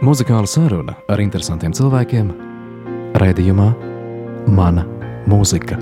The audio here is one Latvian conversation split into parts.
Muzikāla saruna ar interesantiem cilvēkiem raidījumā Mana mūzika.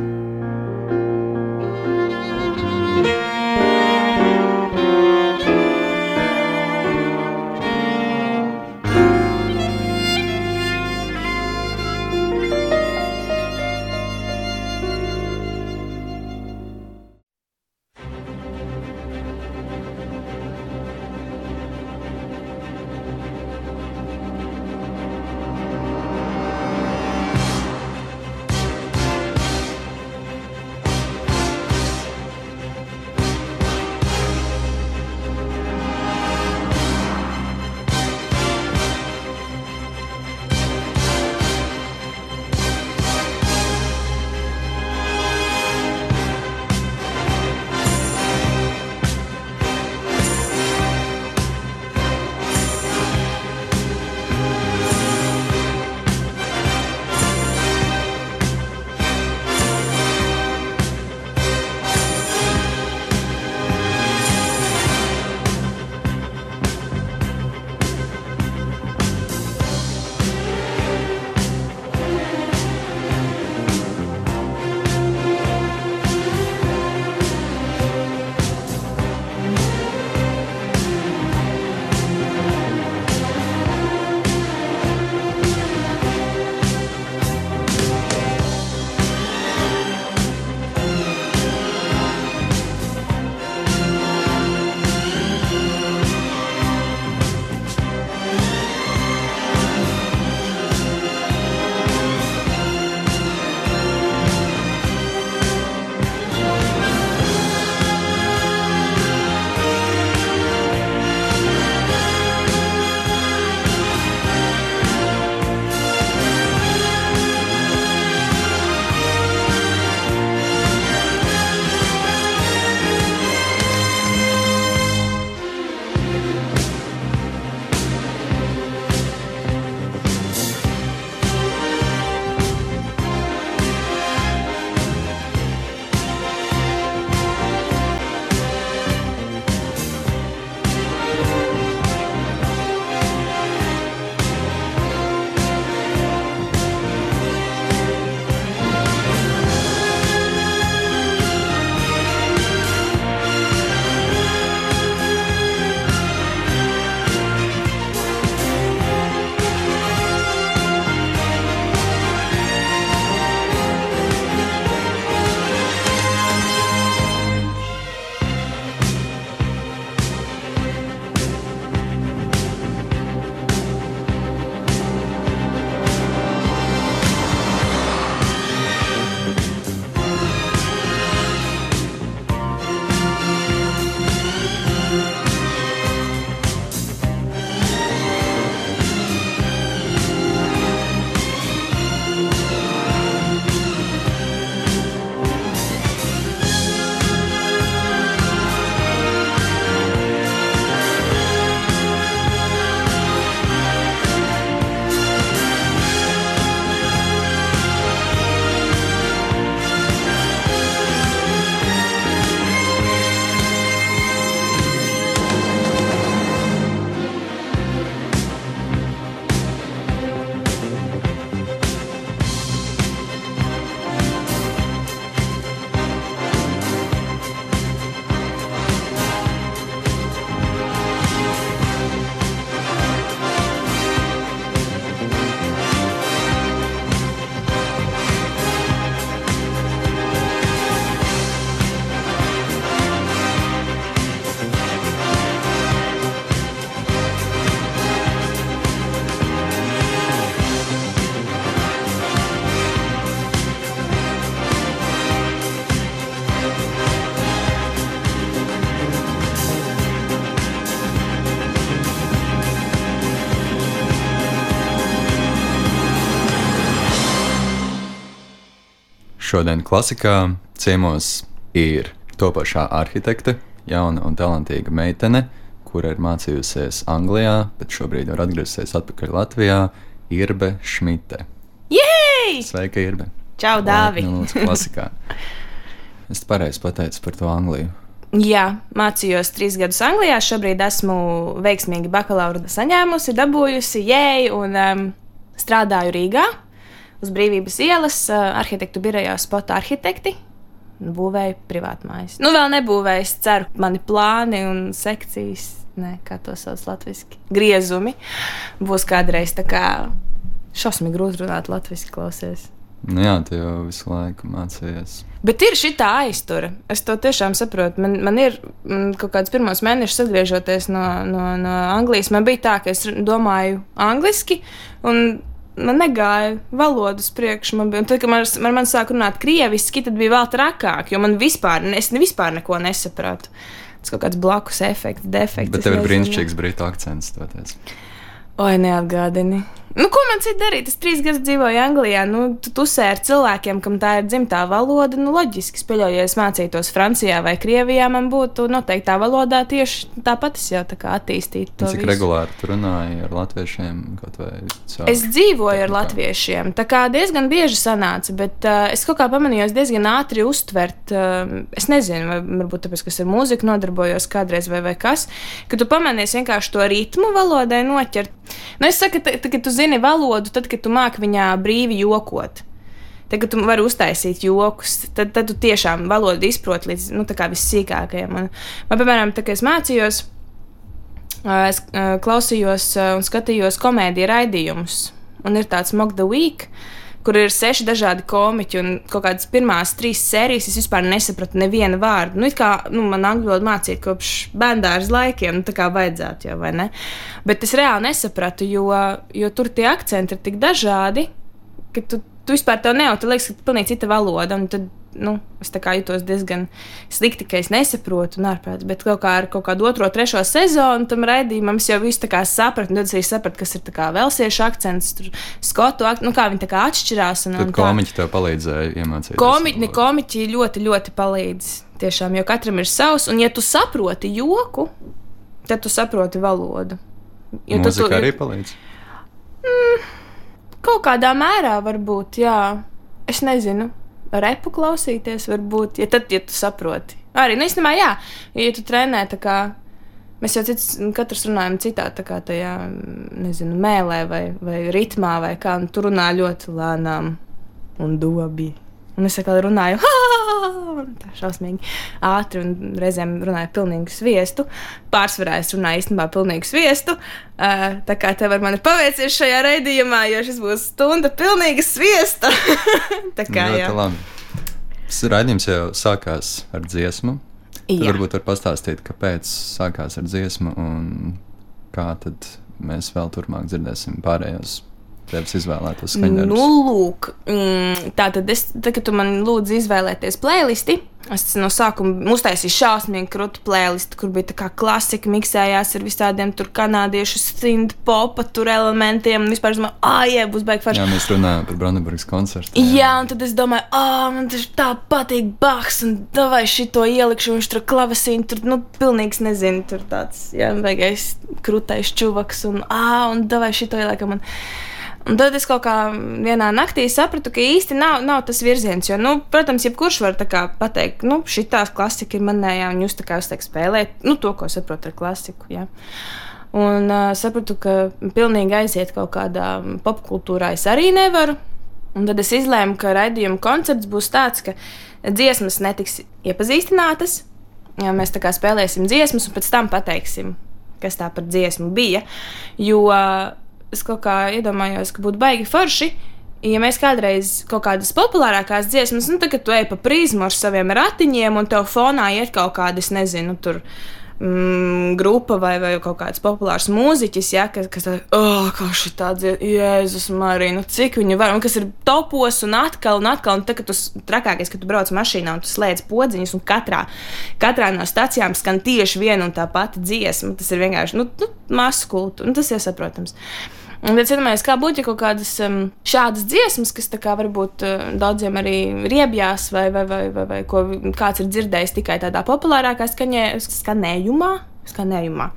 Šodien klasikā ciemos ir topošā arhitekte, jauna un talantīga meitene, kura ir mācījusies Anglijā, bet šobrīd ir atgriezusies atpakaļ Latvijā. Irbe Šmite. Jej! Sveika, Irbe! Čau, Dāvi! Lūdzu, klasikā. Es pareizi pateicu par to Angliju. Jā, mācījos trīs gadus Anglijā. Šobrīd esmu veiksmīgi bakalaura saņēmusi, dabūjusi jēju un um, strādāju Rīgā uz Brīvības ielas arhitektu birojā Spota arhitekti. Būvēju privātmājas. Nu, vēl nebūvēju, es ceru, mani plāni un sekcijas, ne, kā to sauc latviešu, griezumi būs kādreiz tā kā šausmīgi grūti runāt latviešu klausies. Nu jā, tu jau visu laiku mācījies. Bet ir šī aiztura. Es to tiešām saprotu. Man, man ir man kaut kāds pirmos mēnešus atgriežoties no, no, no Anglijas. Man bija tā, ka es domāju angliski, un man negāja valodas priekš. Man bija, tad, kad man, man, man sāk runāt krieviski, tad bija vēl trakāk, jo man vispār, es vispār neko nesapratu. Tas kaut kāds blakus efekts, defekts. Bet tev ir brīnišķīgs brītu akcents. Toties. Oi, neatgādini. Nu, ko man citu darīt? Es trīs gadus dzīvoju Anglijā. Nu, tu tusē ar cilvēkiem, kam tā ir dzimtā valoda. Nu, loģiski, spēļot, ja es mācītos Francijā vai Krievijā, man būtu noteikti tā valodā tieši tāpat es jau tā kā attīstītu to. Cik visu. regulāri tu runāji ar latviešiem? Caur, Es dzīvoju ar latviešiem. Tā kā diezgan bieži sanāca, bet uh, es kaut kā pamanīju, diezgan ātri uztvert. Uh, es nezinu, vai varbūt tāpēc, ka es ar mūziku nodarbojos kādreiz vai, vai kas, ka tu pamanīsi vienkārši to ritmu valodai noķert. Nu, es saku, ka, kad tu zini valodu, tad, kad tu māki viņā brīvi jokot. Tad, kad tu vari uztaisīt joks, tad, tad tu tiešām valodu izproti līdz nu, kā vissīkākajam. Un, man, piemēram, tā, kad es mācījos, es klausījos un skatījos komēdiju raidījumus. Un ir tāds Mock the Week, kur ir seši dažādi komiķi, un kaut kādas pirmās trīs sērijas es vispār nesapratu nevienu vārdu. Nu, kā nu, man angļu valodu mācīja kopš bērnās laikiem, nu, tā kā vajadzētu jau, vai ne? Bet es reāli nesapratu, jo, jo tur tie akcenti ir tik dažādi, ka tu, tu vispār tev nejauti, tu liekas, ka tā ir pilnīgi cita valoda. un Tad, nu, es jutos diezgan slikti, ka es nesaprotu, un ārprāts, bet kaut kā ar kaut kādu otro, trešo sezonu tam raidījumam es jau visu sapratu, tad es arī sapratu, kas ir velsiešu akcents, skotu akcents, nu kā viņi atšķirās. Un, Tad un tā. komiķi tev palīdzēja iemācīties. Komiķi, valodu. komiķi ļoti, ļoti palīdz. Tiešām, jo katram ir savs, un ja tu saproti joku, tad tu saproti valodu. Jo tu- Mūzika tu- arī palīdz. Kaut kādā mērā varbūt, jā. Es nezinu, repu klausīties, varbūt, ja tad, ja tu saproti. Arī, nu, īstenībā, jā, ja tu trenē tā kā. Mēs jau cits, katrs runājam citā, tā kā tajā, nezinu, mēlē vai, vai ritmā, vai kā, un tur runā ļoti lēnām un dobi. Un es atkal runāju, un tā šausmīgi ātri, un reizēm runāju pilnīgi sviestu. Pārsvarā es runāju īstenībā pilnīgi sviestu. Uh, tā kā tev ar mani paveicies šajā raidījumā, jo šis būs stunda pilnīgi sviesta. tā kā jā. Ļoti labi. Tas raidījums jau sākās ar dziesmu. Tad jā. varbūt var pastāstīt, kāpēc sākās ar dziesmu un kā tad mēs vēl turpmāk dzirdēsim pārējos tevis izvēlētos skaņdarbus. Nu, lūk, mm, tā tad, es, tad, kad tu man lūdzi izvēlēties playlisti, es no sākuma uztaisīju šausmīgi krūtu playlisti, kur bija tā kā klasika, miksējās ar visādiem tur kanādiešu synth popa tur elementiem, un vispār es domāju, ah, jā, būs baigi forši. Jā, mēs runājam par Brandenburgas koncertu. Jā, un tad es domāju, ah, man tas tā patīk, Baks, un vai šito ielikšu, viņš tur klavesīnu, tur, nu, pilnīgs nezinu, tur tāds, jā, beigais krūtais čuvaks, un, ah, un vai šito ieliekam. Un, Un tad es kaut kā vienā naktī sapratu, ka īsti nav, nav tas virziens. Jo, nu, protams, jebkurš var pateikt, nu, šī klasika ir manējā, un jūs tā kā uzteikt spēlēt nu, to, ko saprotat ar klasiku. Jā. Un uh, sapratu, ka pilnīgi aiziet kaut kādā popkultūrā es arī nevaru. Un tad es izlēmu, ka raidījuma koncepts būs tāds, ka dziesmas netiks iepazīstinātas. Jā, mēs tā kā spēlēsim dziesmas, un pēc tam pateiksim, kas tā par dziesmu bija. Jo uh, es kaut kā iedomājos, ka būtu baigi forši. Ja mēs kādreiz kaut kādas populārākās dziesmas, nu, tad, tu ej pa prizmu ar saviem ratiņiem, un tev fonā iet kaut kādas, nezinu, tur mm, grupa vai, vai kaut kāds populārs mūziķis, ja, kas, kas tāda, oh, kā šī tāda, Jēzus, Marija, nu cik viņi var, un kas ir topos un atkal un atkal, un tad, kad tu trakākais, kad tu brauc mašīnā un tu slēdz podziņas, un katrā, katrā no stacijām skan tieši viena un tā pati dziesma, tas ir vienkārši, nu, nu masu kultu, un tas ir saprotams. Un tad es domāju, kā būtu, ja kaut kādas um, šādas dziesmas, kas kā varbūt uh, daudziem arī riebjās, vai, vai, vai, vai, vai ko kāds ir dzirdējis tikai tādā populārākā skaņē, skanējumā. skanējumā.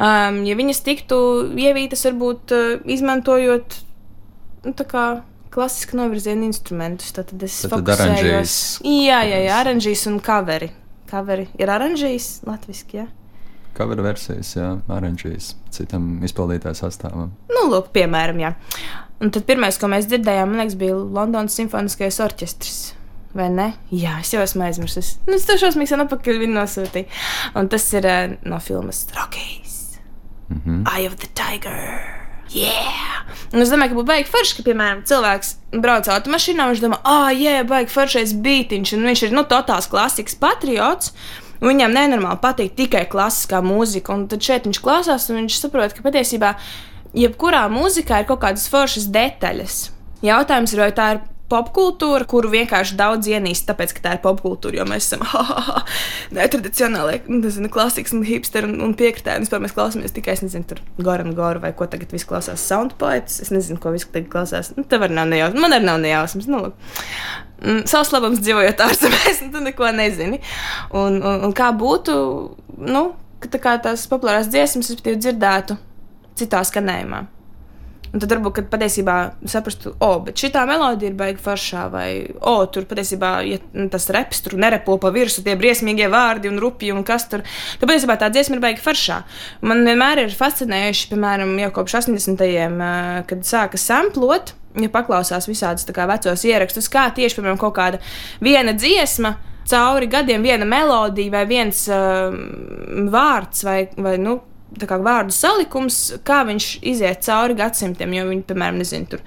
Um, ja viņas tiktu ievītas, varbūt uh, izmantojot nu, tā kā klasiski novirzienu instrumentus, tad es Tad- tad fokusējos. aranžīs. Jā, jā, jā, oranžīs un kaveri. Kaveri ir oranžīs, latviski. Ja? Kavera versijas, jā, oranžīs citam izpildītāju sastāvam. Nu, lūk, piemēram, jā. Un tad pirmais, ko mēs dzirdējām, man liekas, bija Londonas simfoniskais orķestris. Vai ne? Jā, es jau esmu aizmirsis. Nu, es to šausmīgi sen atpakaļ viņu nosūtīju. Un tas ir uh, no filmas Rockies. Mm -hmm. Eye of the Tiger. Yeah! Un es domāju, ka būtu baigi forši, ka, piemēram, cilvēks brauc automašīnā un viņš domā, ah, oh, jē, baigi foršais beigtiņš, un viņš ir nu, totāls klasikas patriots. Viņam nenormāli patīk tikai klasiskā mūzika, un tad šeit viņš klausās, un viņš saprot, ka patiesībā jebkurā mūzikā ir kaut kādas foršas detaļas. Jautājums ir, vai tā ir popkultūra, kuru vienkārši daudz ienīst, tāpēc, ka tā ir popkultūra, jo mēs esam netradicionāli, nezinu, klasikas un hipsteri un, un piekritēji. Vispār mēs klausāmies tikai, es nezinu, tur Goran Goru vai ko tagad viss klausās soundpoets. Es nezinu, ko visi tagad klausās. Nu, tev arī nav nejausmas, man arī nav nejausmas. Nu, lūk. Mm, savs labums dzīvojot ārzemēs, nu, tu neko nezini. Un, un, un kā būtu, nu, ka tā kā tās populārās dziesmas, es dzirdētu citā skanējumā. Un tad varbūt patiesībā saprastu, o, oh, bet šī melodija ir baigta foršā, vai, o, oh, tur patiesībā ja tas reps tur nerepo pa virsmu, tie briesmīgie vārdi un rupji un kas tur. Tad patiesībā tā dziesma ir baigta foršā. Man vienmēr ir fascinējuši, piemēram, jau kopš 80. gadiem, kad sāka samplot. Ja paklausās visādus vecos ierakstus, kā tieši piemēram, kaut kāda viena dziesma, cauri gadiem viena melodija vai viens uh, vārds vai, vai nu, kā, vārdu salikums, kā viņš iziet cauri gadsimtiem. Jo viņi, piemēram, nezina, tur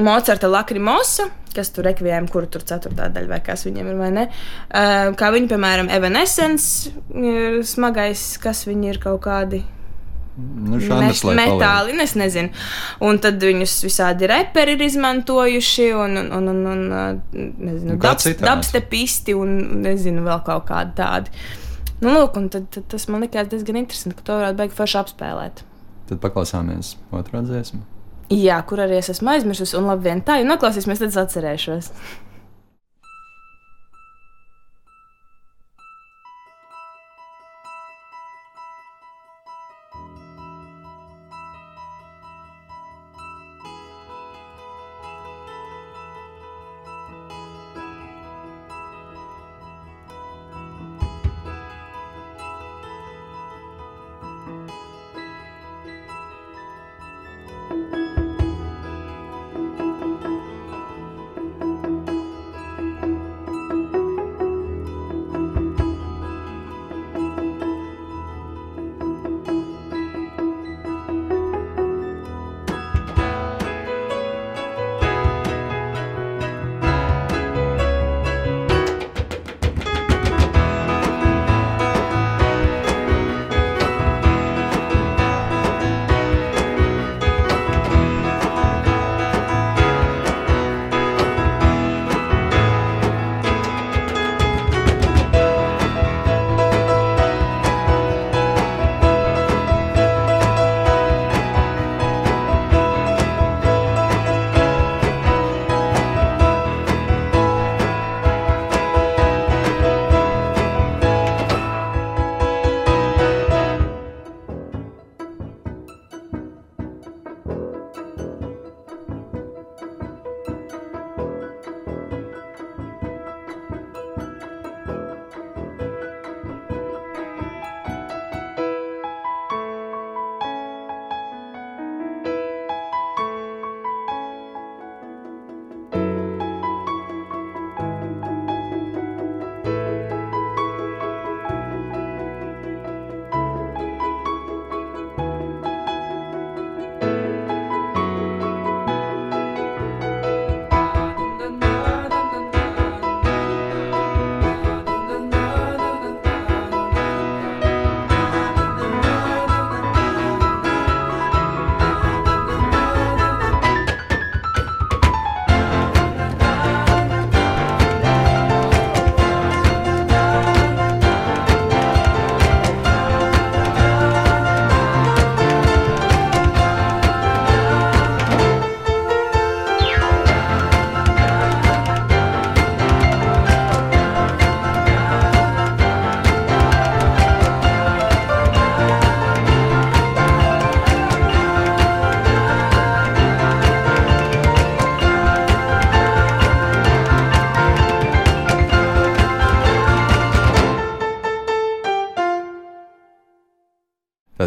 Mocarta Lakrimosa, kas tur rekvijām, kur tur ceturtā daļa vai kas viņiem ir, vai ne. Uh, kā viņi, piemēram, Evanescence ir smagais, kas viņi ir kaut kādi. Nu, met, metāli, es nezinu. Un tad viņus visādi reperi ir izmantojuši, un, un, un, un, un nezinu, dabstepisti, un nezinu, vēl kaut kādi tādi. Nu, lūk, tad, tad tas man likās diezgan interesanti, ka to varētu beigt forši apspēlēt. Tad paklausāmies otrā dziesmu. Jā, kur arī es esmu aizmirsusi, un labi, vien tā, ja noklausīsimies, tad atcerēšos.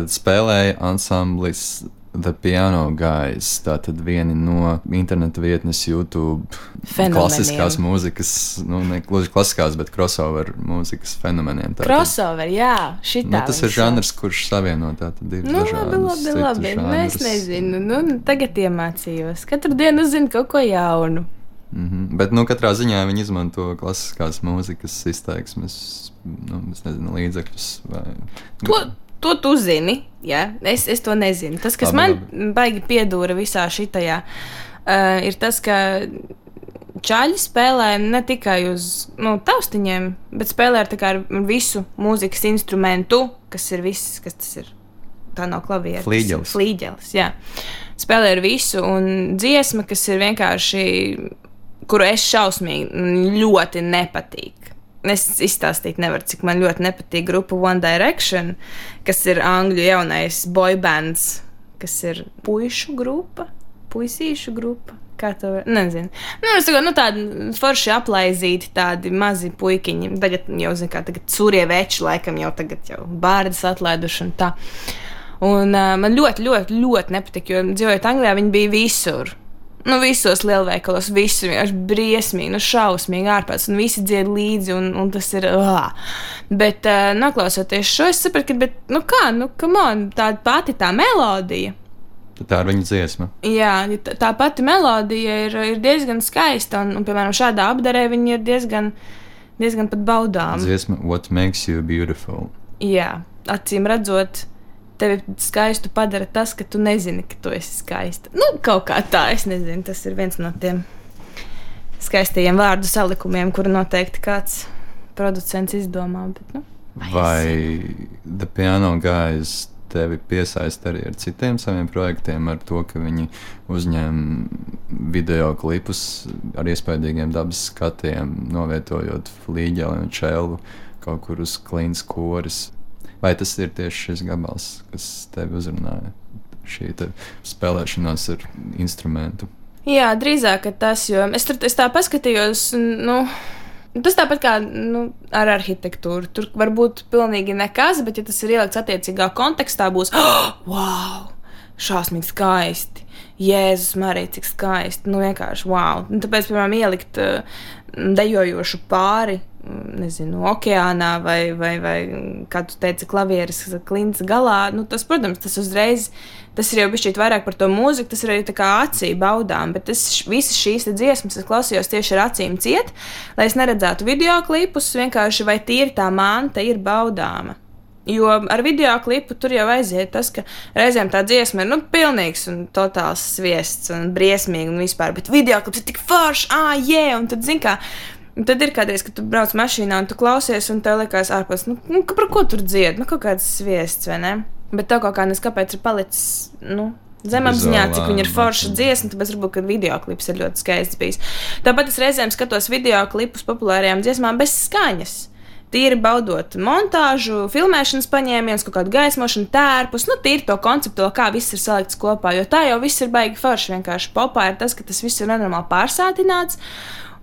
Tad spēlēja ansamblis The Piano Guys. Tā tad viena no interneta vietnes, YouTube, Fenomeniem. klasiskās mūzikas, nu, ne gluži klasiskās, bet crossover mūzikas fenomeniem. Tātad, Crossover, jā, šī Nu, tas ir žanrs, kurš savieno tātad divas Nu, dažādas labi, labi, citus labi. Nu, es nezinu. Nu, tagad iemācījos. Katru dienu uzzinu kaut ko jaunu. Mhm. Bet, nu, katrā ziņā viņi izmanto klasiskās mūzikas izteiksmes, nu, nezinu, līdzekļus. Vai... To, to tu zini. Ja? Es, es to nezinu. Tas, kas Labi, man labi. baigi piedūra visā šitajā, uh, ir tas, ka čaļi spēlē ne tikai uz nu, taustiņiem, bet spēlē ar, ar visu mūzikas instrumentu, kas ir viss, kas tas ir. Tā nav ir Flīģelis. Flīģelis, jā. Spēlē ar visu, un dziesma, kas ir vienkārši, kuru es šausmīgi ļoti nepatīk. Es izstāstīt nevaru, cik man ļoti nepatīk grupa One Direction, kas ir angļu jaunais boybands, kas ir puišu grupa, puisīšu grupa. Kā to var? Nezinu. Nu, es saku, nu, tādi forši aplaizīti, tādi mazi puikiņi. Tagad jau, zinu, kā tagad sūrie veči, laikam jau tagad jau bārdas atlaiduši un tā. Un uh, man ļoti, ļoti, ļoti nepatika, jo dzīvojot Anglijā, viņi bija visur. Nu, visos lielveikalos, visur vienkārši briesmīgi, nu, šausmīgi ārpus, un visi dzied līdzi, un, un tas ir. Uh. Bet, uh, noklausoties šo, es sapratu, ka, bet, nu, kā, nu, man tāda pati tā melodija. Tā ir viņa dziesma. Jā, tā, tā pati melodija ir, ir diezgan skaista, un, un, piemēram, šādā apdarē viņa ir diezgan, diezgan pat baudāma. Dziesma What Makes You Beautiful. Jā, acīm redzot, tevi skaistu padara tas, ka tu nezini, ka tu esi skaista. Nu, kaut kā tā, es nezinu, tas ir viens no tiem skaistajiem vārdu salikumiem, kuru noteikti kāds producents izdomā. Bet, nu, Vai The Piano Guys tevi piesaista arī ar citiem saviem projektiem, ar to, ka viņi uzņem video klipus ar iespaidīgiem dabas skatiem, novietojot flīģeli un čēlu kaut kur uz klīnas koris. Vai tas ir tieši šis gabals, kas tevi uzrunāja? Šī te spēlēšanās ar instrumentu. Jā, drīzāk tas, jo es tur es tā paskatījos. Nu, tas tāpat kā nu, ar arhitektūru. Tur var būt pilnīgi nekas, bet, ja tas ir ielikts attiecīgā kontekstā, būs oh, wow! Šausmīgi skaisti. Jēzus, Marija, cik skaisti. Nu, vienkārši wow. Un tāpēc, piemēram, ielikt uh, dejojošu pāri, nezinu, okeānā vai, vai, vai kā tu teici, klavieres klints galā, nu, tas, protams, tas uzreiz, tas ir jau bišķīt vairāk par to mūziku, tas ir arī tā kā acī baudām, bet es visas šīs dziesmas es klausījos tieši ar acīm ciet, lai es neredzētu video klipus, vienkārši vai tīri tā manta ir baudāma. Jo ar video klipu tur jau aiziet tas, ka reizēm tā dziesma ir nu, pilnīgs un totāls sviests un briesmīgi un vispār, bet video klips ir tik foršs, ah, jē, un tad, zin kā, un tad ir kādreiz, kad tu brauc mašīnā un tu klausies, un tev liekas ārpus, nu, nu par ko tur dzied, nu, kaut kāds sviests, vai ne? Bet tev kaut kā nes kāpēc ir palicis, nu, zemapziņā, cik viņa ir forša dziesma, tāpēc varbūt, video klips ir ļoti skaists bijis. Tāpat es reizēm skatos video klipus populārajām dziesmām bez skaņas. Tīri baudot montāžu, filmēšanas paņēmienus, kaut kādu gaismošanu, tērpus, nu, tīri to konceptu, kā viss ir salikts kopā. Jo tā jau viss ir baigi forši. Vienkārši popā ir tas, ka tas viss ir nenormāli pārsātināts,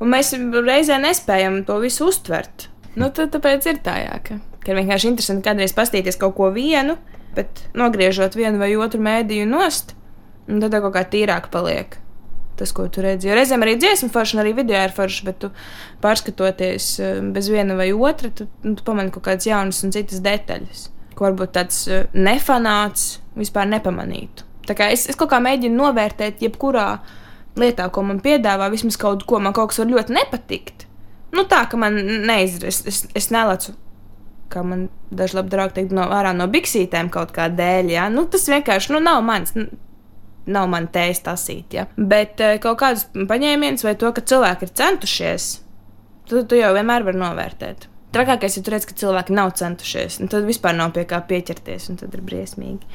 un mēs reizē nespējam to visu uztvert. Nu, tad, tāpēc ir tā, jā, ka, ka ir vienkārši interesanti kādreiz pastīties kaut ko vienu, bet nogriežot vienu vai otru mēdīju nost, tad kaut kā tīrāk paliek tas, ko tu redzi. Jo reizēm arī dziesmu forša, arī video ir forša, bet tu pārskatoties eh, bez viena vai otra, tu, nu, tu pamani kaut kādas jaunas un citas detaļas, ko varbūt tāds eh, nefanāts vispār nepamanītu. Tā kā es, es kaut kā mēģinu novērtēt, jebkurā lietā, ko man piedāvā, vismaz kaut ko man kaut kas var ļoti nepatikt. Nu, tā ka man neizdarīs, es, es nelecu. Kā man daži draugi teikt, no ārā no biksītēm kaut kā dēļ. Ja? Nu, tas vienkārši nu, nav mans. nu, nav man tējas tasīt. Ja? Bet eh, kaut kādus paņēmienus vai to, ka cilvēki ir centušies, tad tu jau vienmēr vari novērtēt. Trakākais ir turēt, ka cilvēki nav centušies, tad vispār nav pie kā pieķerties, un tad ir briesmīgi.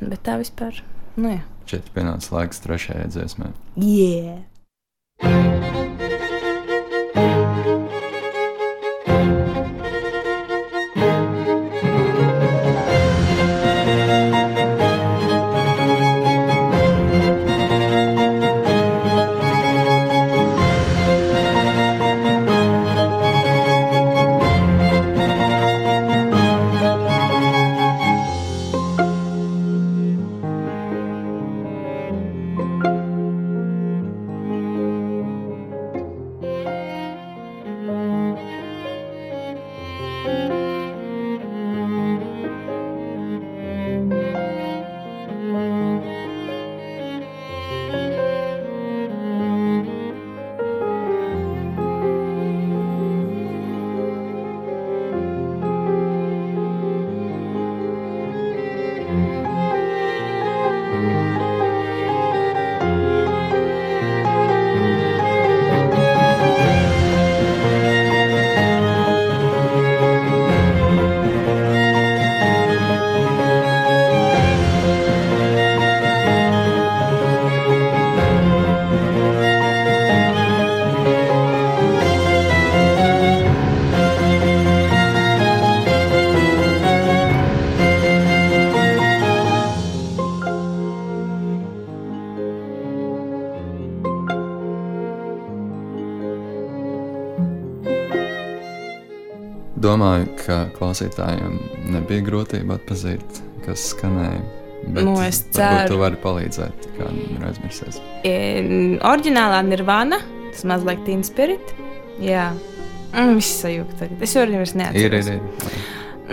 Bet tā vispār, nu jā. Šeit pienāca laiks trešajai dziesmai. Yeah. Domāju, ka klausītājiem nebija grūtība atpazīt, kas skanēja. Bet Nu, es ceru. Tu vari palīdzēt, kā ir aizmirsies. E, Orģinālā Nirvana, tas mazliet Teen Spirit. Jā, mm, viss sajūta tagad. Es jau vairs Ir, neatceros. ir, ir.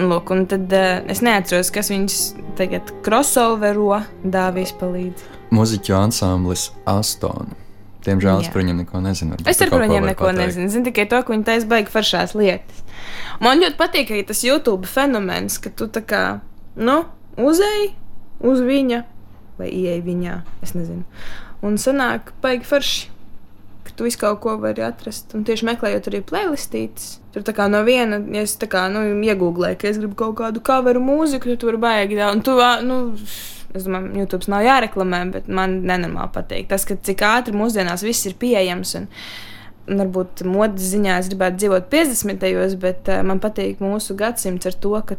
Lūk, un tad uh, es neatceros, kas viņus tagad crossovero dāvīs palīdz. Mūziķu ansamblis Astona. Diemžēl es par viņiem neko nezinu. Es tu ar viņiem vari neko pateikt. nezinu. Zinu tikai to, ka viņi taisa baigi foršās lietas. Man ļoti patīk arī tas YouTube fenomens, ka tu tā kā, nu, uzēji uz viņa vai ieej viņā, es nezinu. Un sanāk baigi forši, ka tu visu kaut ko vari atrast. Un tieši meklējot arī playlistītes. Tur tā kā no viena, ja es tā kā, nu, iegūlēju, ka es gribu kaut kādu coveru mūziku, tad tur baigi daudz. Un tu, nu, Es domāju, YouTube nav jāreklamē, bet man nenormāli patīk tas, ka cik ātri mūsdienās viss ir pieejams. Un, un varbūt modes ziņā es gribētu dzīvot 50. gados, bet uh, man patīk mūsu gadsimts ar to, ka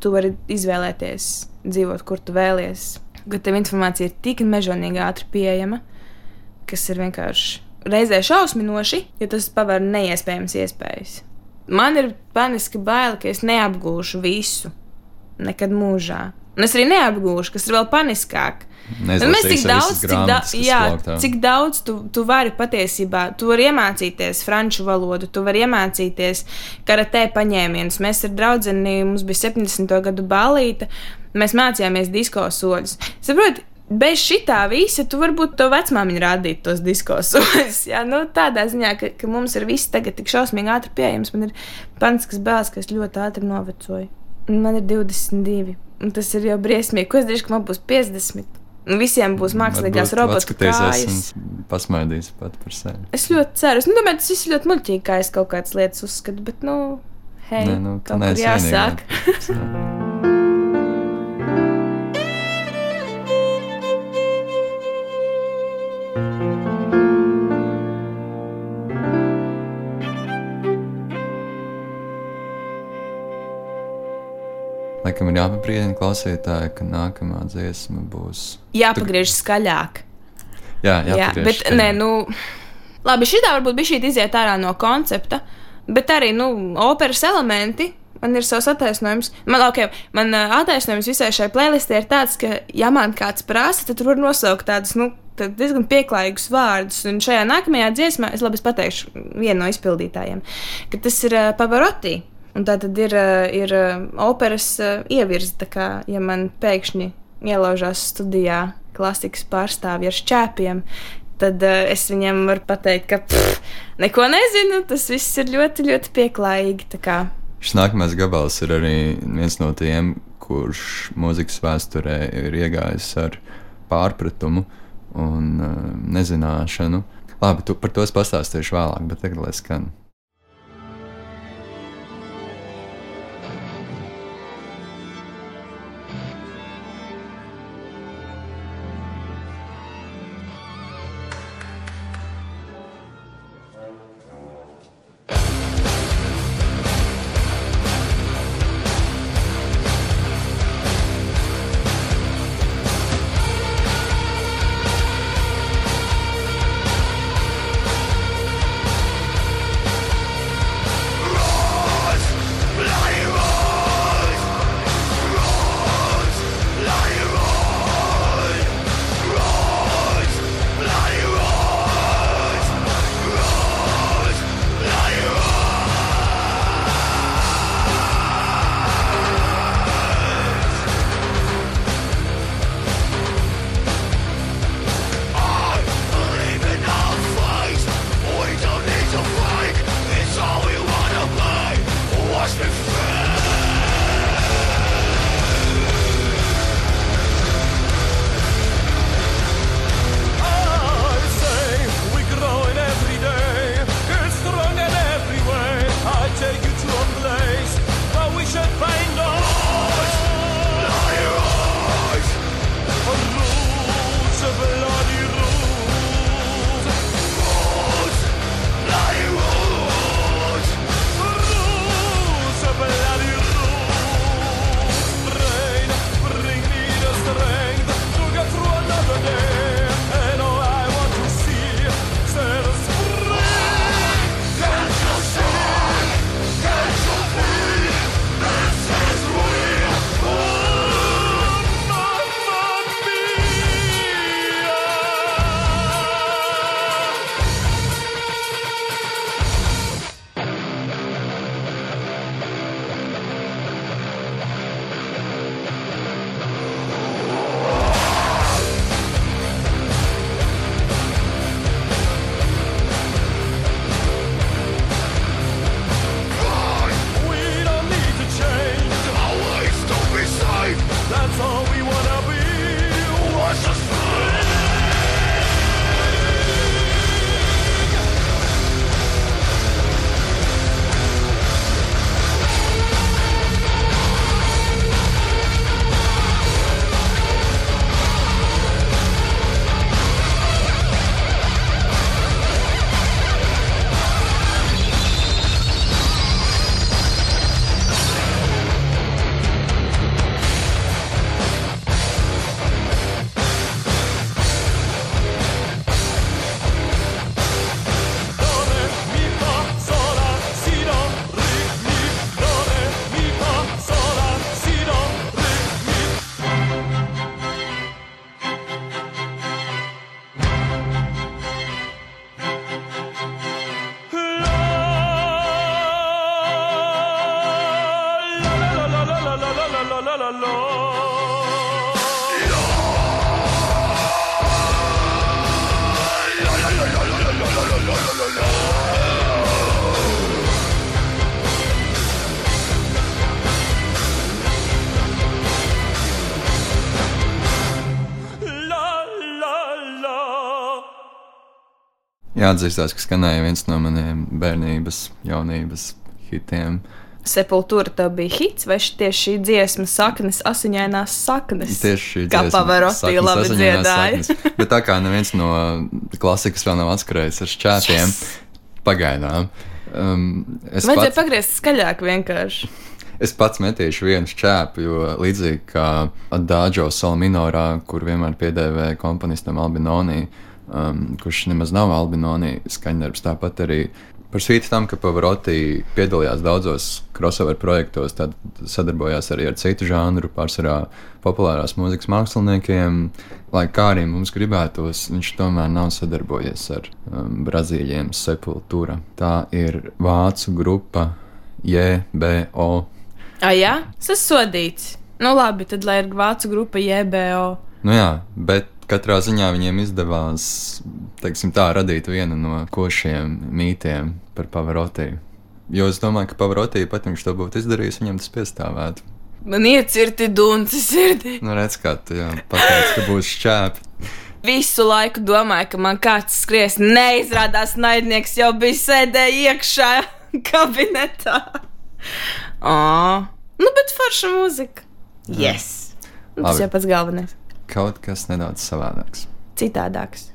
tu vari izvēlēties dzīvot, kur tu vēlies. Ka tev informācija ir tik mežonīgi ātri pieejama, kas ir vienkārši reizē šausminoši, jo tas paver neiespējamas iespējas. Man ir paniski bail, ka es neapgūšu visu nekad mūžā. Un es arī neapgūšu, kas ir vēl paniskāk. Mēs tik daudz, cik, da kas jā, plauktā. cik daudz tu, tu vari patiesībā, tu vari iemācīties franču valodu, tu vari iemācīties karatē paņēmienus. Mēs ar draugu, mums bija 70. gadu balīta, mēs mācījāmies disko soļus. Saprotiet, bez šitā visa tu varbūt to vecmāmiņu rādītu tos disko soļus. Jā, nu, tādā ziņā, ka, ka mums ir viss tagad tik šausmīgi ātri pieejams. Man ir paniskas bēles, ka es ļoti ātri novecoju. Un Man ir 22, un tas ir jau briesmīgi. Ko es darīšu, ka man būs 50? Un visiem būs mākslīgās robotu kājas. Pasmaidīs pat par sevi. Es ļoti ceru. Es nu, domāju, tas viss ļoti muļķīgi, kā es kaut kādas lietas uzskatu. Bet, nu, hei, Nē, nu, kaut kur jāsāk. vienīgā. Laikam ir jāpabrīdina klausītāji, ka nākamā dziesma būs. Jāpagriež skaļāk. Jā, jā, bet, nē, nu, labi, šī tā varbūt bija šī iziet ārā no koncepta, bet arī, nu, operas elementi. Man ir savs attaisnojums. Man, okay, man uh, attaisnojums visai šai playlistē ir tāds, ka, ja man kāds prasa, tad tur var nosaukt tādus, nu, diezgan pieklājīgus vārdus. Un šajā nākamajā dziesmā, es labi pateikšu vienu no izpildītājiem, ka tas ir uh, Pavarotti. Un tā tad ir, uh, ir uh, operas ievirze. Tā kā, ja man pēkšņi ielaužās studijā klasikas pārstāvji ar šķēpiem, tad es viņam varu pateikt, ka pff, neko nezinu. Tas viss ir ļoti, ļoti pieklājīgi. Šis nākamais gabals ir arī viens no tiem, kurš mūzikas vēsturē ir iegājis ar pārpratumu un nezināšanu. Labi, tu par to es pastāstīšu vēlāk, bet tagad lai skan. Jāatzīstās, ka skanēja viens no maniem bērnības, jaunības hitiem. Sepultūra tev bija hits, vai ši- tieši šī dziesma saknes, asiņainās saknes? Tieši šī Kā dziesma, Pavarotti saknes labi dziedāja. Bet tā kā neviens no klasikas vēl nav atskrējis ar šķēpiem, pagaidām. Um, Vajadzēja pats, pagriezt skaļāk vienkārši. es pats metīšu vienu šķēpu, jo līdzīgi kā Dāģo Sol minorā, kur vienmēr piedēvē komponistam Albinoni, um, kurš nemaz nav Albinoni skaņdarbs, tāpat arī par spīti tam, ka Pavarotti piedalījās daudzos crossover projektos, tad sadarbojās arī ar citu žanru, pārsvarā populārās mūzikas māksliniekiem. Lai kā arī mums gribētos, viņš tomēr nav sadarbojies ar um, Brazīļiem Sepultūra. Tā ir vācu grupa JBO. Ah, jā, tas ir sodīts. Nu, labi, tad lai ir vācu grupa JBO. Nu jā, bet katrā ziņā viņiem izdevās tā, radīt vienu no košiem mītiem par Pavarotti. Jo es domāju, ka Pavarotti pat viņš to būtu izdarījis, viņam tas piestāvētu. Man iecirti dunci sirdī. Nu, redz, kā tu jau pateici, ka būs šķēpi. Visu laiku domāju, ka man kāds skries. Neizrādās, naidnieks jau bija sēdējis iekšā kabinetā. Ah, nu, bet forša mūzika. Yes! Nu, tas jau pats galvenais. Kaut kas nedaudz savādāks. Citādāks.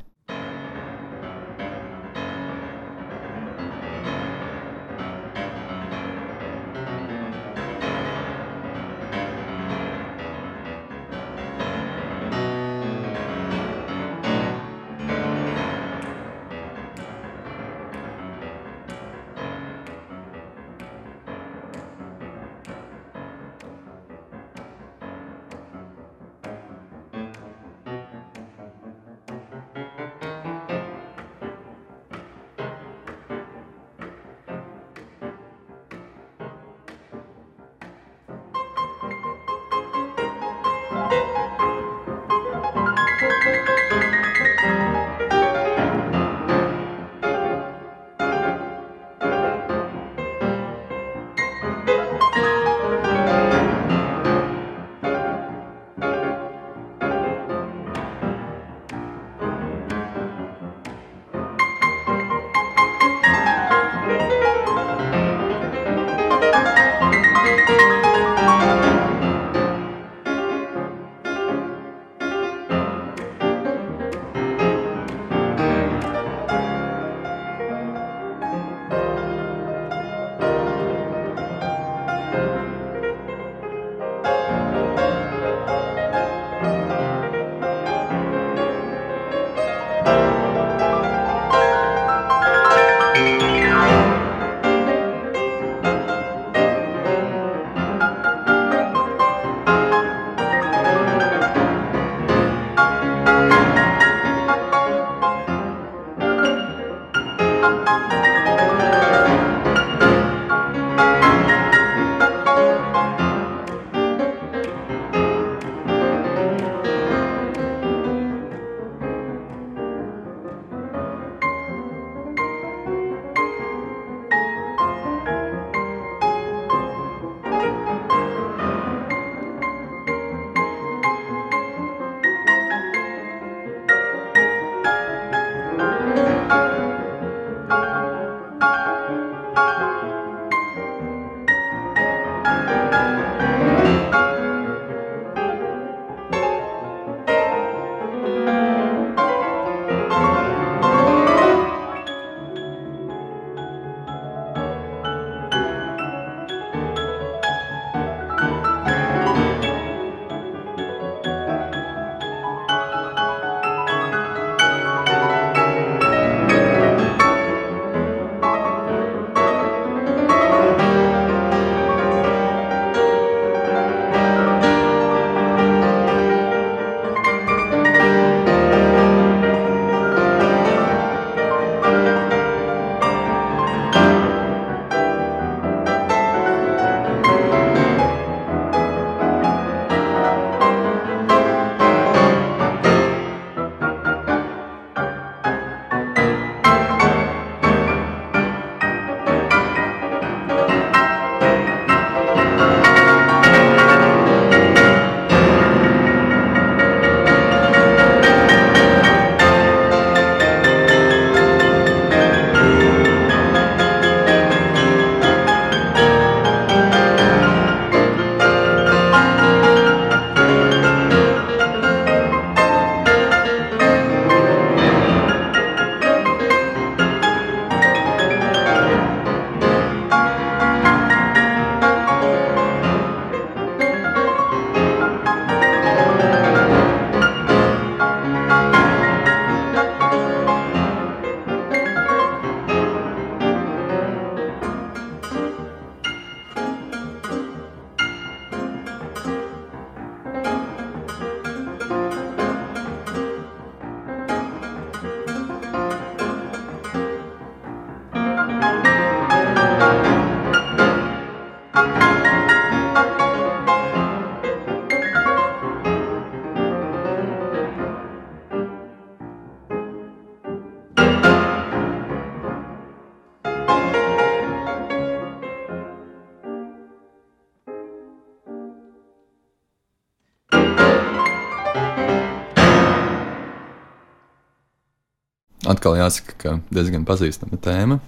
Atkal jāsaka, ka diezgan pazīstama tēma.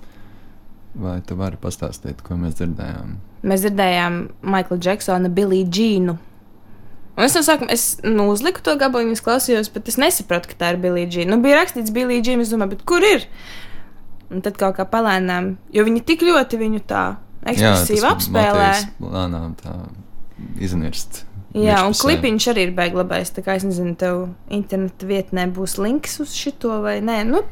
Vai tu vari pastāstīt, ko mēs dzirdējām? Mēs dzirdējām Maikla Džeksona, Billy Džīnu. Un es no sākuma es, nu, uzliku to gabalu, es klausījos, bet es nesapratu, ka tā ir Billy Džīna. Nu, bija rakstīts Billy Džīna, es domāju, kur ir? Un tad kaut kā palēnām, jo viņi tik ļoti viņu tā ekspresīvi apspēlē. Lēnām tā iznirst. Jā, un klipiņš arī ir beiglabais. Tā kā es nezinu, tev interneta vietnē būs links uz šito vai nē. Nu,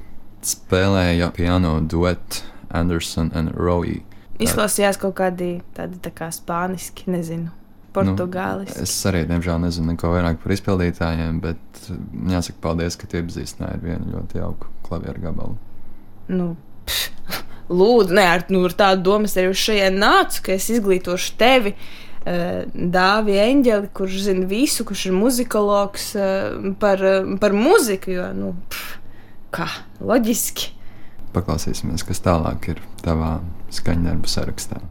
Spēlēja piano duetu Anderson un Rowe. Izklausījās kaut kādi tādi tā kā spāniski, nezinu. Portugālis. Nu, es arī, diemžēl, nezinu neko vairāk par izpildītājiem, bet jāsaka, paldies, ka tu iepazīstināji ar vienu ļoti jauku klavieru gabalu. Nu, pff, lūdzu, nē, ar, nu, ar tādu domu es arī uz šejienes nācu, ka es izglītošu tevi. Uh, Dāvi Eņģeli, kurš zina visu, kurš ir muzikologs uh, par, uh, par muziku. Jo, nu, pff, kā loģiski. Paklausīsimies, kas tālāk ir tavā skaņdarbu sarakstā.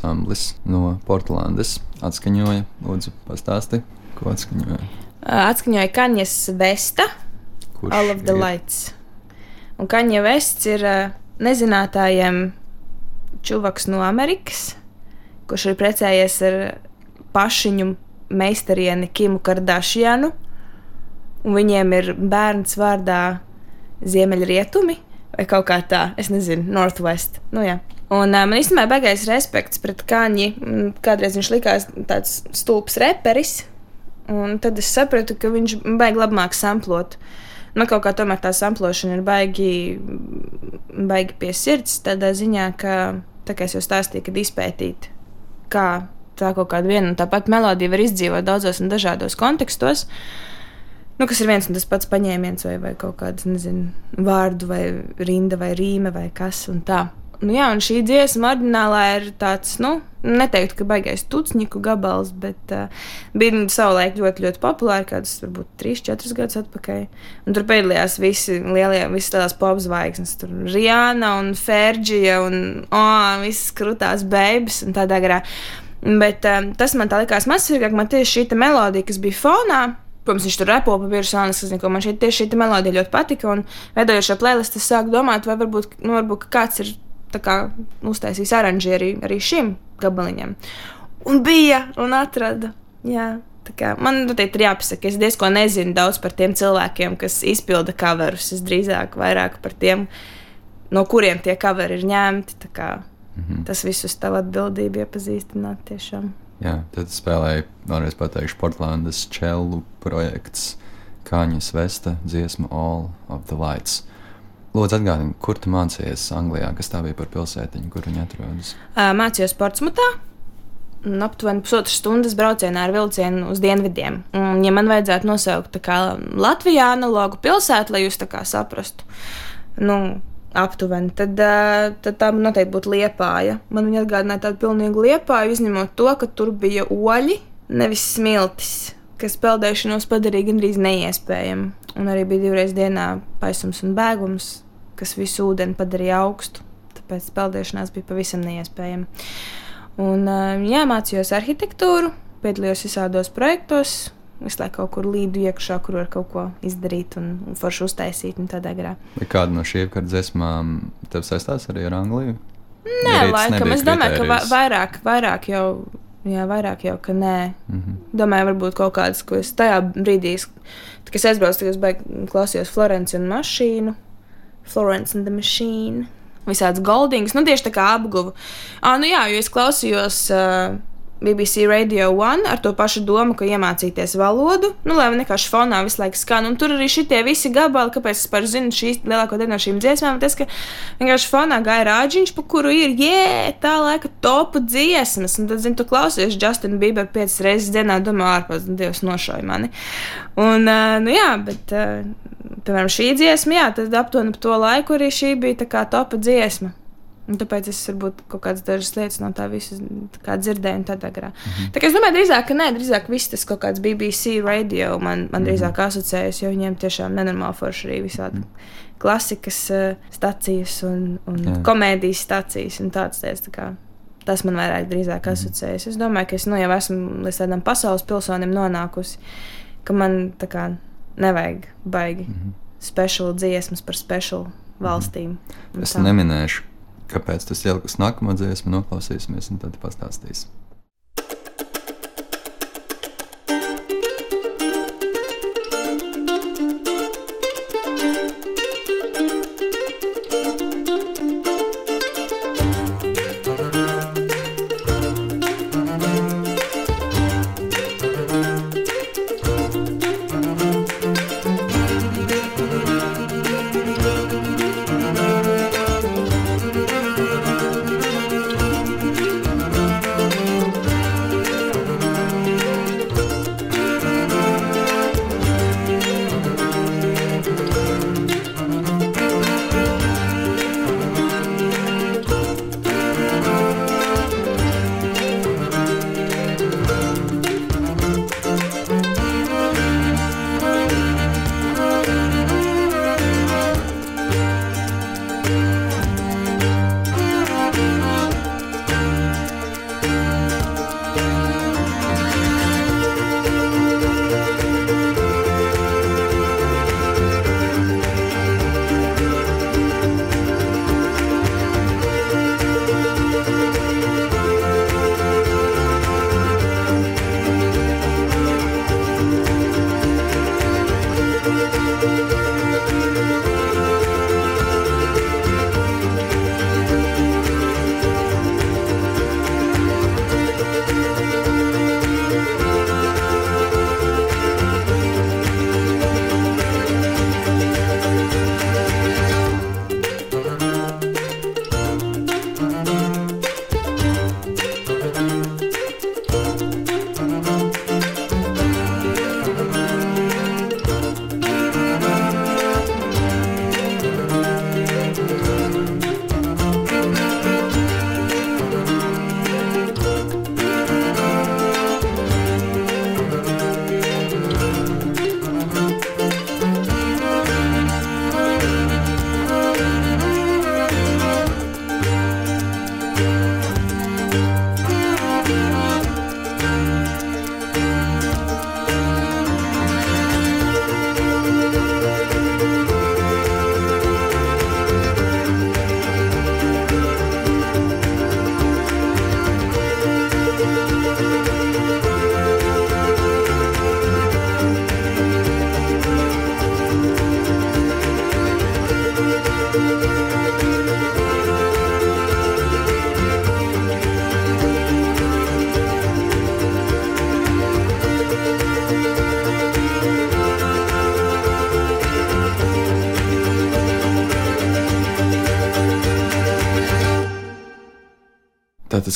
Ansamblis no Portlandes atskaņoja. Lūdzu, pastāsti, ko atskaņoja. Atskaņoja Kaņas Vesta, Kurš All of the ir? Lights. Un Kaņa Vests ir nezinātājiem čuvaks no Amerikas, kurš ir precējies ar pašiņu meistarieni Kimu Kardashianu. Un viņiem ir bērns vārdā Ziemeļrietumi vai kaut kā tā, es nezinu, Northwest. Nu, jā. Un uh, man īstenībā ir baigais respekts pret Kaņi. Mm, Kādreiz viņš likās tāds stulbs reperis, un tad es sapratu, ka viņš baigi labāk samplot. Man kaut kā tomēr tā samplošana ir baigi, baigi pie sirds, tādā ziņā, ka, tā kā es jau stāstīju, kad izpētīt, kā tā kaut kāda viena un tā pati melodija var izdzīvot daudzos un dažādos kontekstos. Nu, kas ir viens un tas pats paņēmiens, vai, vai kaut kāds, nezinu, vārdu, vai rinda, vai rīme, vai kas un tā. Nu, jā, un šī dziesma oriģinālā ir tāds, nu, neteiktu, ka baigais tucņiku gabals, bet uh, bija savulaik ļoti, ļoti populāri, kādus, varbūt, 3-4 gadus atpakaļ. Un tur piedalījās visi lielie, visas tādās popzvaigznes, tur Rihanna un Ferģija un, oh, visas krutās beigas un tādā garā. Bet um, tas man tā likās mazsvarīgāk, man tieši šī melodija, kas bija fonā, Protams, viņš tur repo pa es nezinu, ko man šeit tieši šī melodija ļoti patika. Un, veidojot šo playlistu, es sāku domāt, vai varbūt, nu, varbūt kāds ir uztaisījis aranžēri arī, šim gabaliņam. Un bija, un atrada. Jā. kā Man noteikti ir jāpasaka, es diezko nezinu daudz par tiem cilvēkiem, kas izpilda coverus. Es drīzāk vairāk par tiem, no kuriem tie coveri ir ņemti. kā Mhm. Tas viss uz tavu atbildību iepazīstināt tiešām. Jā, tad spēlēja, vēlreiz pateikšu, Portlandes čelu projekts Kāņas Vesta dziesma All of the Lights. Lūdzu, atgādini, kur tu mācījies Anglijā, kas tā bija par pilsētiņu, kur viņi atrodas. Mācījos Portsmutā. Aptuveni pusotras stundas braucienā ar vilcienu uz dienvidiem. Un, ja man vajadzētu nosaukt Latvijā analogu pilsētu, lai jūs tā kā saprastu, nu, aptuveni, tad, tad tā noteikti būtu liepāja. Man viņa atgādināja tādu pilnīgu liepāju, izņemot to, ka tur bija oļi, nevis smiltis, kas peldēšanos padarīja gandrīz neiespējamu. Un arī bija divreiz dienā paisums un bēgums, kas visu ūdeni padarīja augstu. Tāpēc peldēšanās bija pavisam neiespējama. Un, jā, mācījos arhitektūru, piedalījos visādos projektos. Visu laiku kaut kur līdu iekšā, kur var kaut ko izdarīt un, un forši uztaisīt. un kāda no šīm dziesmām tev saistās arī ar Angliju? Nē, Ja rīts laikam. Es domāju, ka va vairāk, vairāk jau. Jā, vairāk jau, ka nē. Mhm. Domāju, varbūt kaut kādas, ko es tajā brīdī, kad es aizbraucu, tad es beig- klausījos Florence un mašīnu. Florence and the Machine. Visādas goldings, nu tieši tā kā apguva. Ah, nu jā, jo es klausījos uh, BBC Radio One ar to pašu domu, ka iemācīties valodu, nu, lai vienkārši fonā visu laiku skan. Un tur arī šitie visi gabali, kāpēc es par zinu šīs lielāko daļu no šīm dziesmām, tas, ka vienkārši fonā gāja rāģiņš, pa kuru ir, jē, tā laika topu dziesmas. Un tad, zinu, tu klausies Justin Bieber piecas reizes dienā, domā, ārpus, Dievs nošauja mani. Un, uh, nu jā, bet, uh, piemēram, šī dziesma, jā, tad aptuveni ap to laiku arī šī bija tā kā topa dziesma. Un tāpēc es varbūt kaut kādas dažas lietas no tā visa tā kā dzirdēju, un tādā garā. Mm -hmm. Tā kā es domāju, drīzāk, ka nē, drīzāk viss tas kaut kāds BBC radio man, man drīzāk asociējas, jo viņiem tiešām nenormāli forši arī visādi mm -hmm. klasikas uh, stacijas un, un Jā. komēdijas stacijas un tādas lietas. Tā kā, tas man vairāk drīzāk asociējas. Es domāju, ka es nu, jau esmu līdz tādam pasaules pilsonim nonākusi, ka man tā kā nevajag baigi mm -hmm. speciālu dziesmas par speciālu valstīm. un Es tā. neminēšu, kāpēc tas ielikus nākamā dziesmu, noklausīsimies un tad pastāstīs.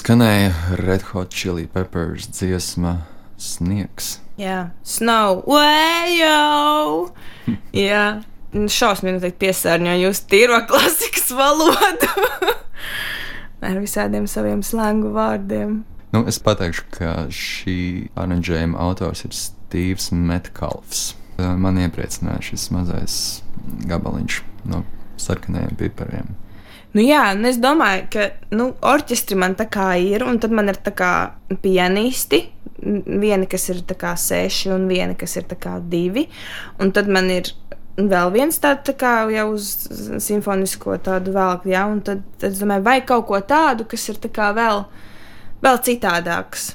Skanēja Red Hot Chili Peppers dziesma Sniegs. Jā, snow, wayo! Jā, šausmīgi teikt piesārņo jūs tīro klasikas valodu. Ar visādiem saviem slēngu vārdiem. Nu, es pateikšu, ka šī aranžējuma autors ir Steve's Metcalfs. Man iepriecināja šis mazais gabaliņš no sarkanajiem pipariem. Nu, jā, un es domāju, ka nu, orķestri man tā kā ir, un tad man ir tā kā pianisti. Viena, kas ir tā kā seši, un viena, kas ir tā kā divi. Un tad man ir vēl viens tāds tā kā jau uz simfonisko tādu velku, jā, un tad, tad es domāju, vai kaut ko tādu, kas ir tā kā vēl, vēl citādāks.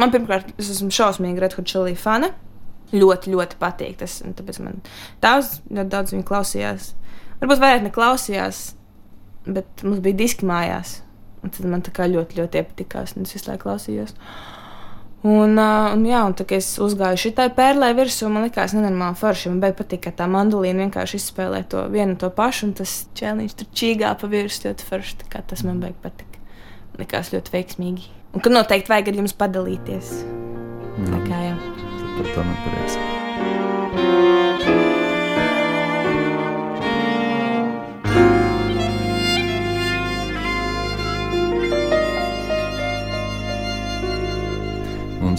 Man pirmkārt, es esmu šausmīgi Red Hot Chili fana. Ļoti, ļoti patīk tas, un tāpēc man tās ļoti daudz viņa klausījās. Varbūt vairāk neklausījās, bet mums bija diski mājās. Un tad man tā kā ļoti, ļoti iepatikās, un es visu laiku klausījos. Un, uh, un, jā, un tā kā es uzgāju šitai pērlē virsū, man likās nenormāli forši. Man bija patīk, ka tā mandolīna vienkārši izspēlē to vienu to pašu, un tas čēliņš tur čīgā pa virsmu ļoti forši. Tas man bija patīk. Man likās ļoti veiksmīgi. Un ka noteikti vajag ar jums padalīties. Mm. Tā kā jā. Par to man prieks.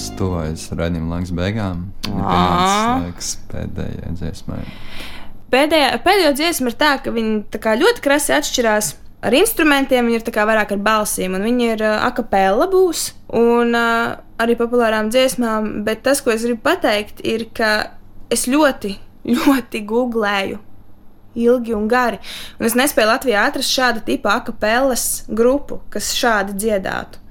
Mums tuvojas raidījuma laiks beigām. Pienācis pēdējai dziesmai. Pēdējā, pēdējo dziesmu ir tā, ka viņi tā ļoti krasi atšķirās. Ar instrumentiem viņi ir vairāk ar balsīm, un viņi ir uh, akapela būs, un uh, arī populārām dziesmām. Bet tas, ko es gribu pateikt, ir, ka es ļoti, ļoti googlēju ilgi un gari. Un es nespēju Latvijā atrast šādu tipu akapelas grupu, kas šādi dziedātu.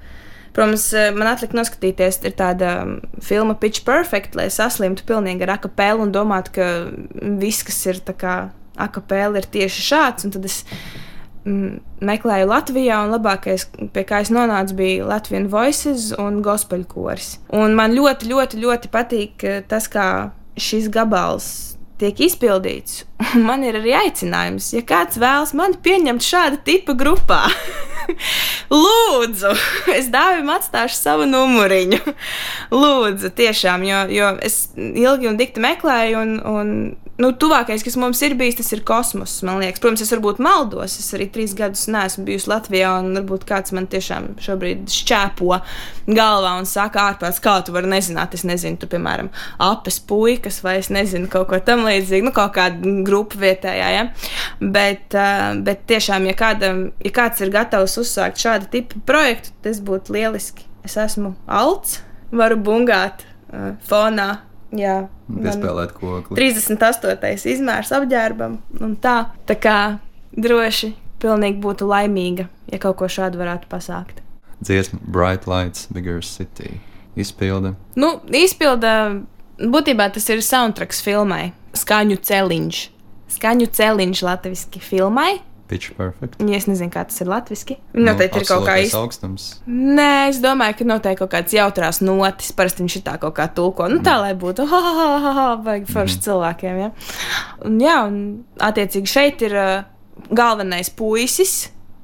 Protams, eh, man atlika noskatīties, ir tāda mm, filma Pitch Perfect, lai saslimtu pilnīgi ar akapelu un domātu, ka viss, kas ir akapela, ir tieši šāds. Un tad es mm, meklēju Latvijā, un labākais, pie kā es nonācu, bija Latvijas Voices un Gospel koris. Un man ļoti, ļoti, ļoti patīk eh, tas, kā šis gabals tiek izpildīts. Un man ir arī aicinājums, ja kāds vēlas mani pieņemt šāda tipa grupā. Lūdzu, es dāvim atstāšu savu numuriņu. Lūdzu, tiešām, jo, jo es ilgi un dikti meklēju, un, un nu, tuvākais, kas mums ir bijis, tas ir kosmos. Protams, es varbūt maldos. Es arī trīs gadus neesmu bijusi Latvijā, un varbūt kāds man tiešām šobrīd šķēpo galvā un saka, ārpus kā tu vari nezināt. Es nezinu, tur, piemēram, apes puikas vai es nezinu, kaut ko tam līdzīgu, nu, kaut kāda grupa vietējā. Ja? Bet, uh, bet tiešām, ja, kādam, ja kāds ir gatavs uzsākt šādu tipu projektu, tas būtu lieliski. Es esmu alts, varu bungāt uh, fonā Jā, piespēlēt kokli. 38. izmērs apģērbam un tā. Tā kā droši, pilnīgi būtu laimīga, ja kaut ko šādu varētu pasākt. Dziesma Bright Lights, Bigger City. Izpilda. Nu, izpilda, būtībā tas ir soundtracks filmai. Skaņu celiņš. Skaņu celiņš latviski filmai. Pitch perfect. Ja es nezinu, kā tas ir latviešu. Noteikti nu, ir kaut kā īsta. augstums. Nē, es domāju, ka noteikti kaut kāds jautrās notis. Parasti viņš ir tā kaut kā tulko. Nu, tā, mm. lai būtu, ha, ha, ha, ha, ha vajag forši mm. cilvēkiem. Ja? Un, jā, un attiecīgi šeit ir uh, galvenais puisis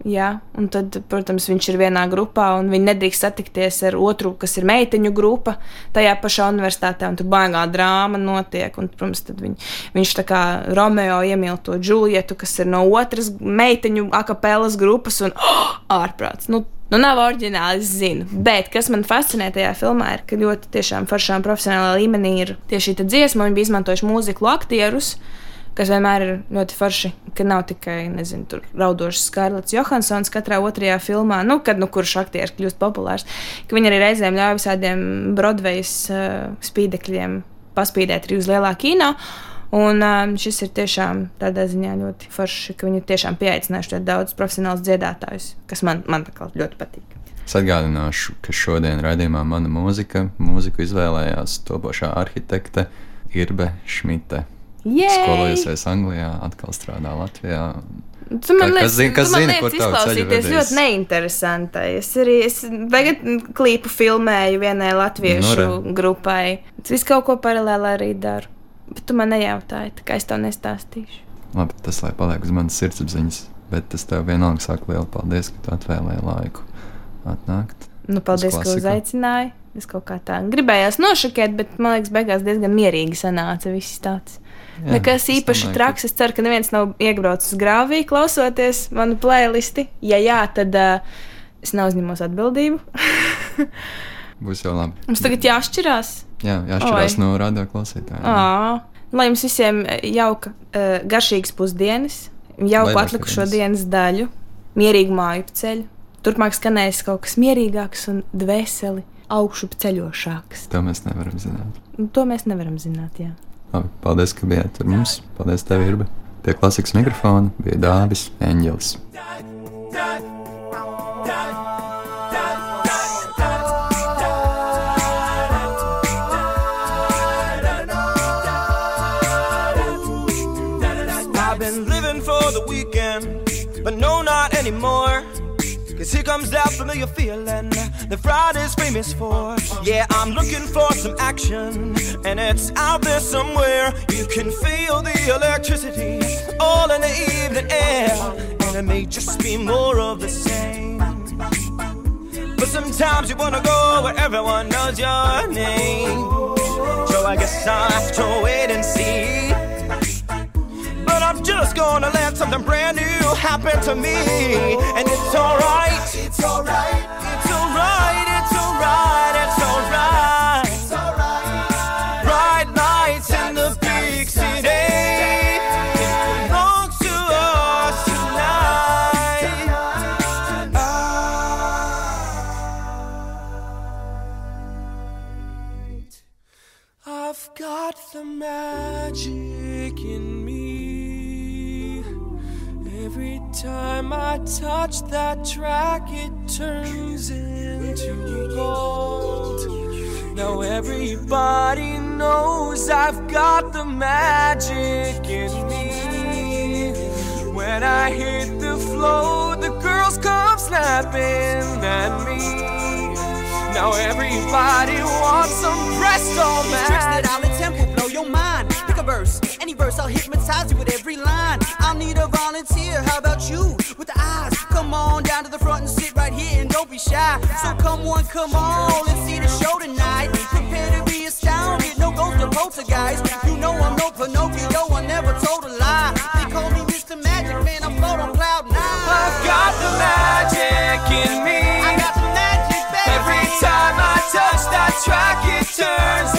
Jā, un tad, protams, viņš ir vienā grupā, un viņi nedrīkst satikties ar otru, kas ir meiteņu grupa tajā pašā universitātē, un tur baigā drāma notiek. Un, protams, viņ, viņš tā kā Romeo iemīl to Džulietu, kas ir no otras meiteņu akapelas grupas, un oh, ārprāts. Nu, Nu, nav oriģināli, es zinu. Bet kas man fascinē tajā filmā, ir, ka ļoti tiešām foršām profesionālā līmenī ir tieši šī dziesma. Viņi bija izmantojuši mūziku aktierus, uh, kas vienmēr ir ļoti forši, ka nav tikai, nezinu, raudošs Skarlets Johansons katrā otrajā filmā, nu, kad nu kurš aktieris kļūst populārs, ka viņi arī reizēm ļauj visādiem Broadways uh, spīdekļiem paspīdēt arī uz lielā kino. Un um, šis ir tiešām tādā ziņā ļoti forši, ka viņi tiešām pieaicinājuši daudz profesionālus dziedātājus, kas man, man ļoti patīk. Es atgādināšu, ka šodien raidījumā mana mūzika, mūziku izvēlējās topošā arhitekte Irbe Šmite. Skolojusies Anglijā, atkal strādā Latvijā. Tu man liekas, kas zina, kas zina tā izklausīties ļoti neinteresanti. Es arī es tagad klipu filmēju vienai latviešu no, nu, grupai. Es visu kaut ko paralēli arī daru. Bet tu man nejautāji, tā kā es tev nestāstīšu. Labi, tas lai paliek uz manas sirdsapziņas. Bet es tev vienalga saku lielu paldies, ka tu atvēlēji laiku atnākt. Nu, paldies, ka uzaicināji. Es kaut kā tā gribējās nošokēt, bet man liekas, beigās diezgan mierīgi sanāca viss tāds. Jā, Nekas īpaši traks. Es ceru, ka neviens nav iebraucis grāvī, klausoties manu playlisti. Ja jā, tad uh, es neuzņemos atbildību. Būs jau labi. Mums tagad jāšķirās. Jā, jāšķirās Oi. no radio klausītājiem. Ā, Lai jums visiem jauka, uh, garšīgas pusdienas, jauku atlikušo dienas daļu, mierīgu māju ceļu. Turpmāk skanēs kaut kas mierīgāks un dvēseli augšu ceļošāks. To mēs nevaram zināt. Nu, To mēs nevaram zināt. Jā. Labi, paldies, ka bijāt ar mums. Paldies, tev, Irba. Pie klasikas mikrofona bija Dāvis weekend, but no, not anymore. Cause here comes that familiar feeling that Friday's famous for. Yeah, I'm looking for some action, and it's out there somewhere. You can feel the electricity all in the evening air, and it may just be more of the same. But sometimes you wanna go where everyone knows your name. So I guess I'll have to wait and see. I'm just gonna let something brand new happen to me. And. It's alright. It's alright. It's alright. It's alright. Touch that track, it turns into gold. Now everybody knows I've got the magic in me. When I hit the flow, the girls come snapping at me. Now everybody wants some presto Tricks that. I'll attempt will blow your mind. Pick a verse, any verse, I'll hypnotize you with every line. I'll need a volunteer. How about you? With the eyes, come on down to the front and sit right here and don't be shy. So come on, come on, let's see the show tonight. Prepare to be astounded. No ghost or poltergeist. You know I'm no Pinocchio. I never told a lie. They call me Mr. Magic Man. I float on cloud nine. I've got the magic in me. I got the magic. Baby. Every time I touch that track, it turns.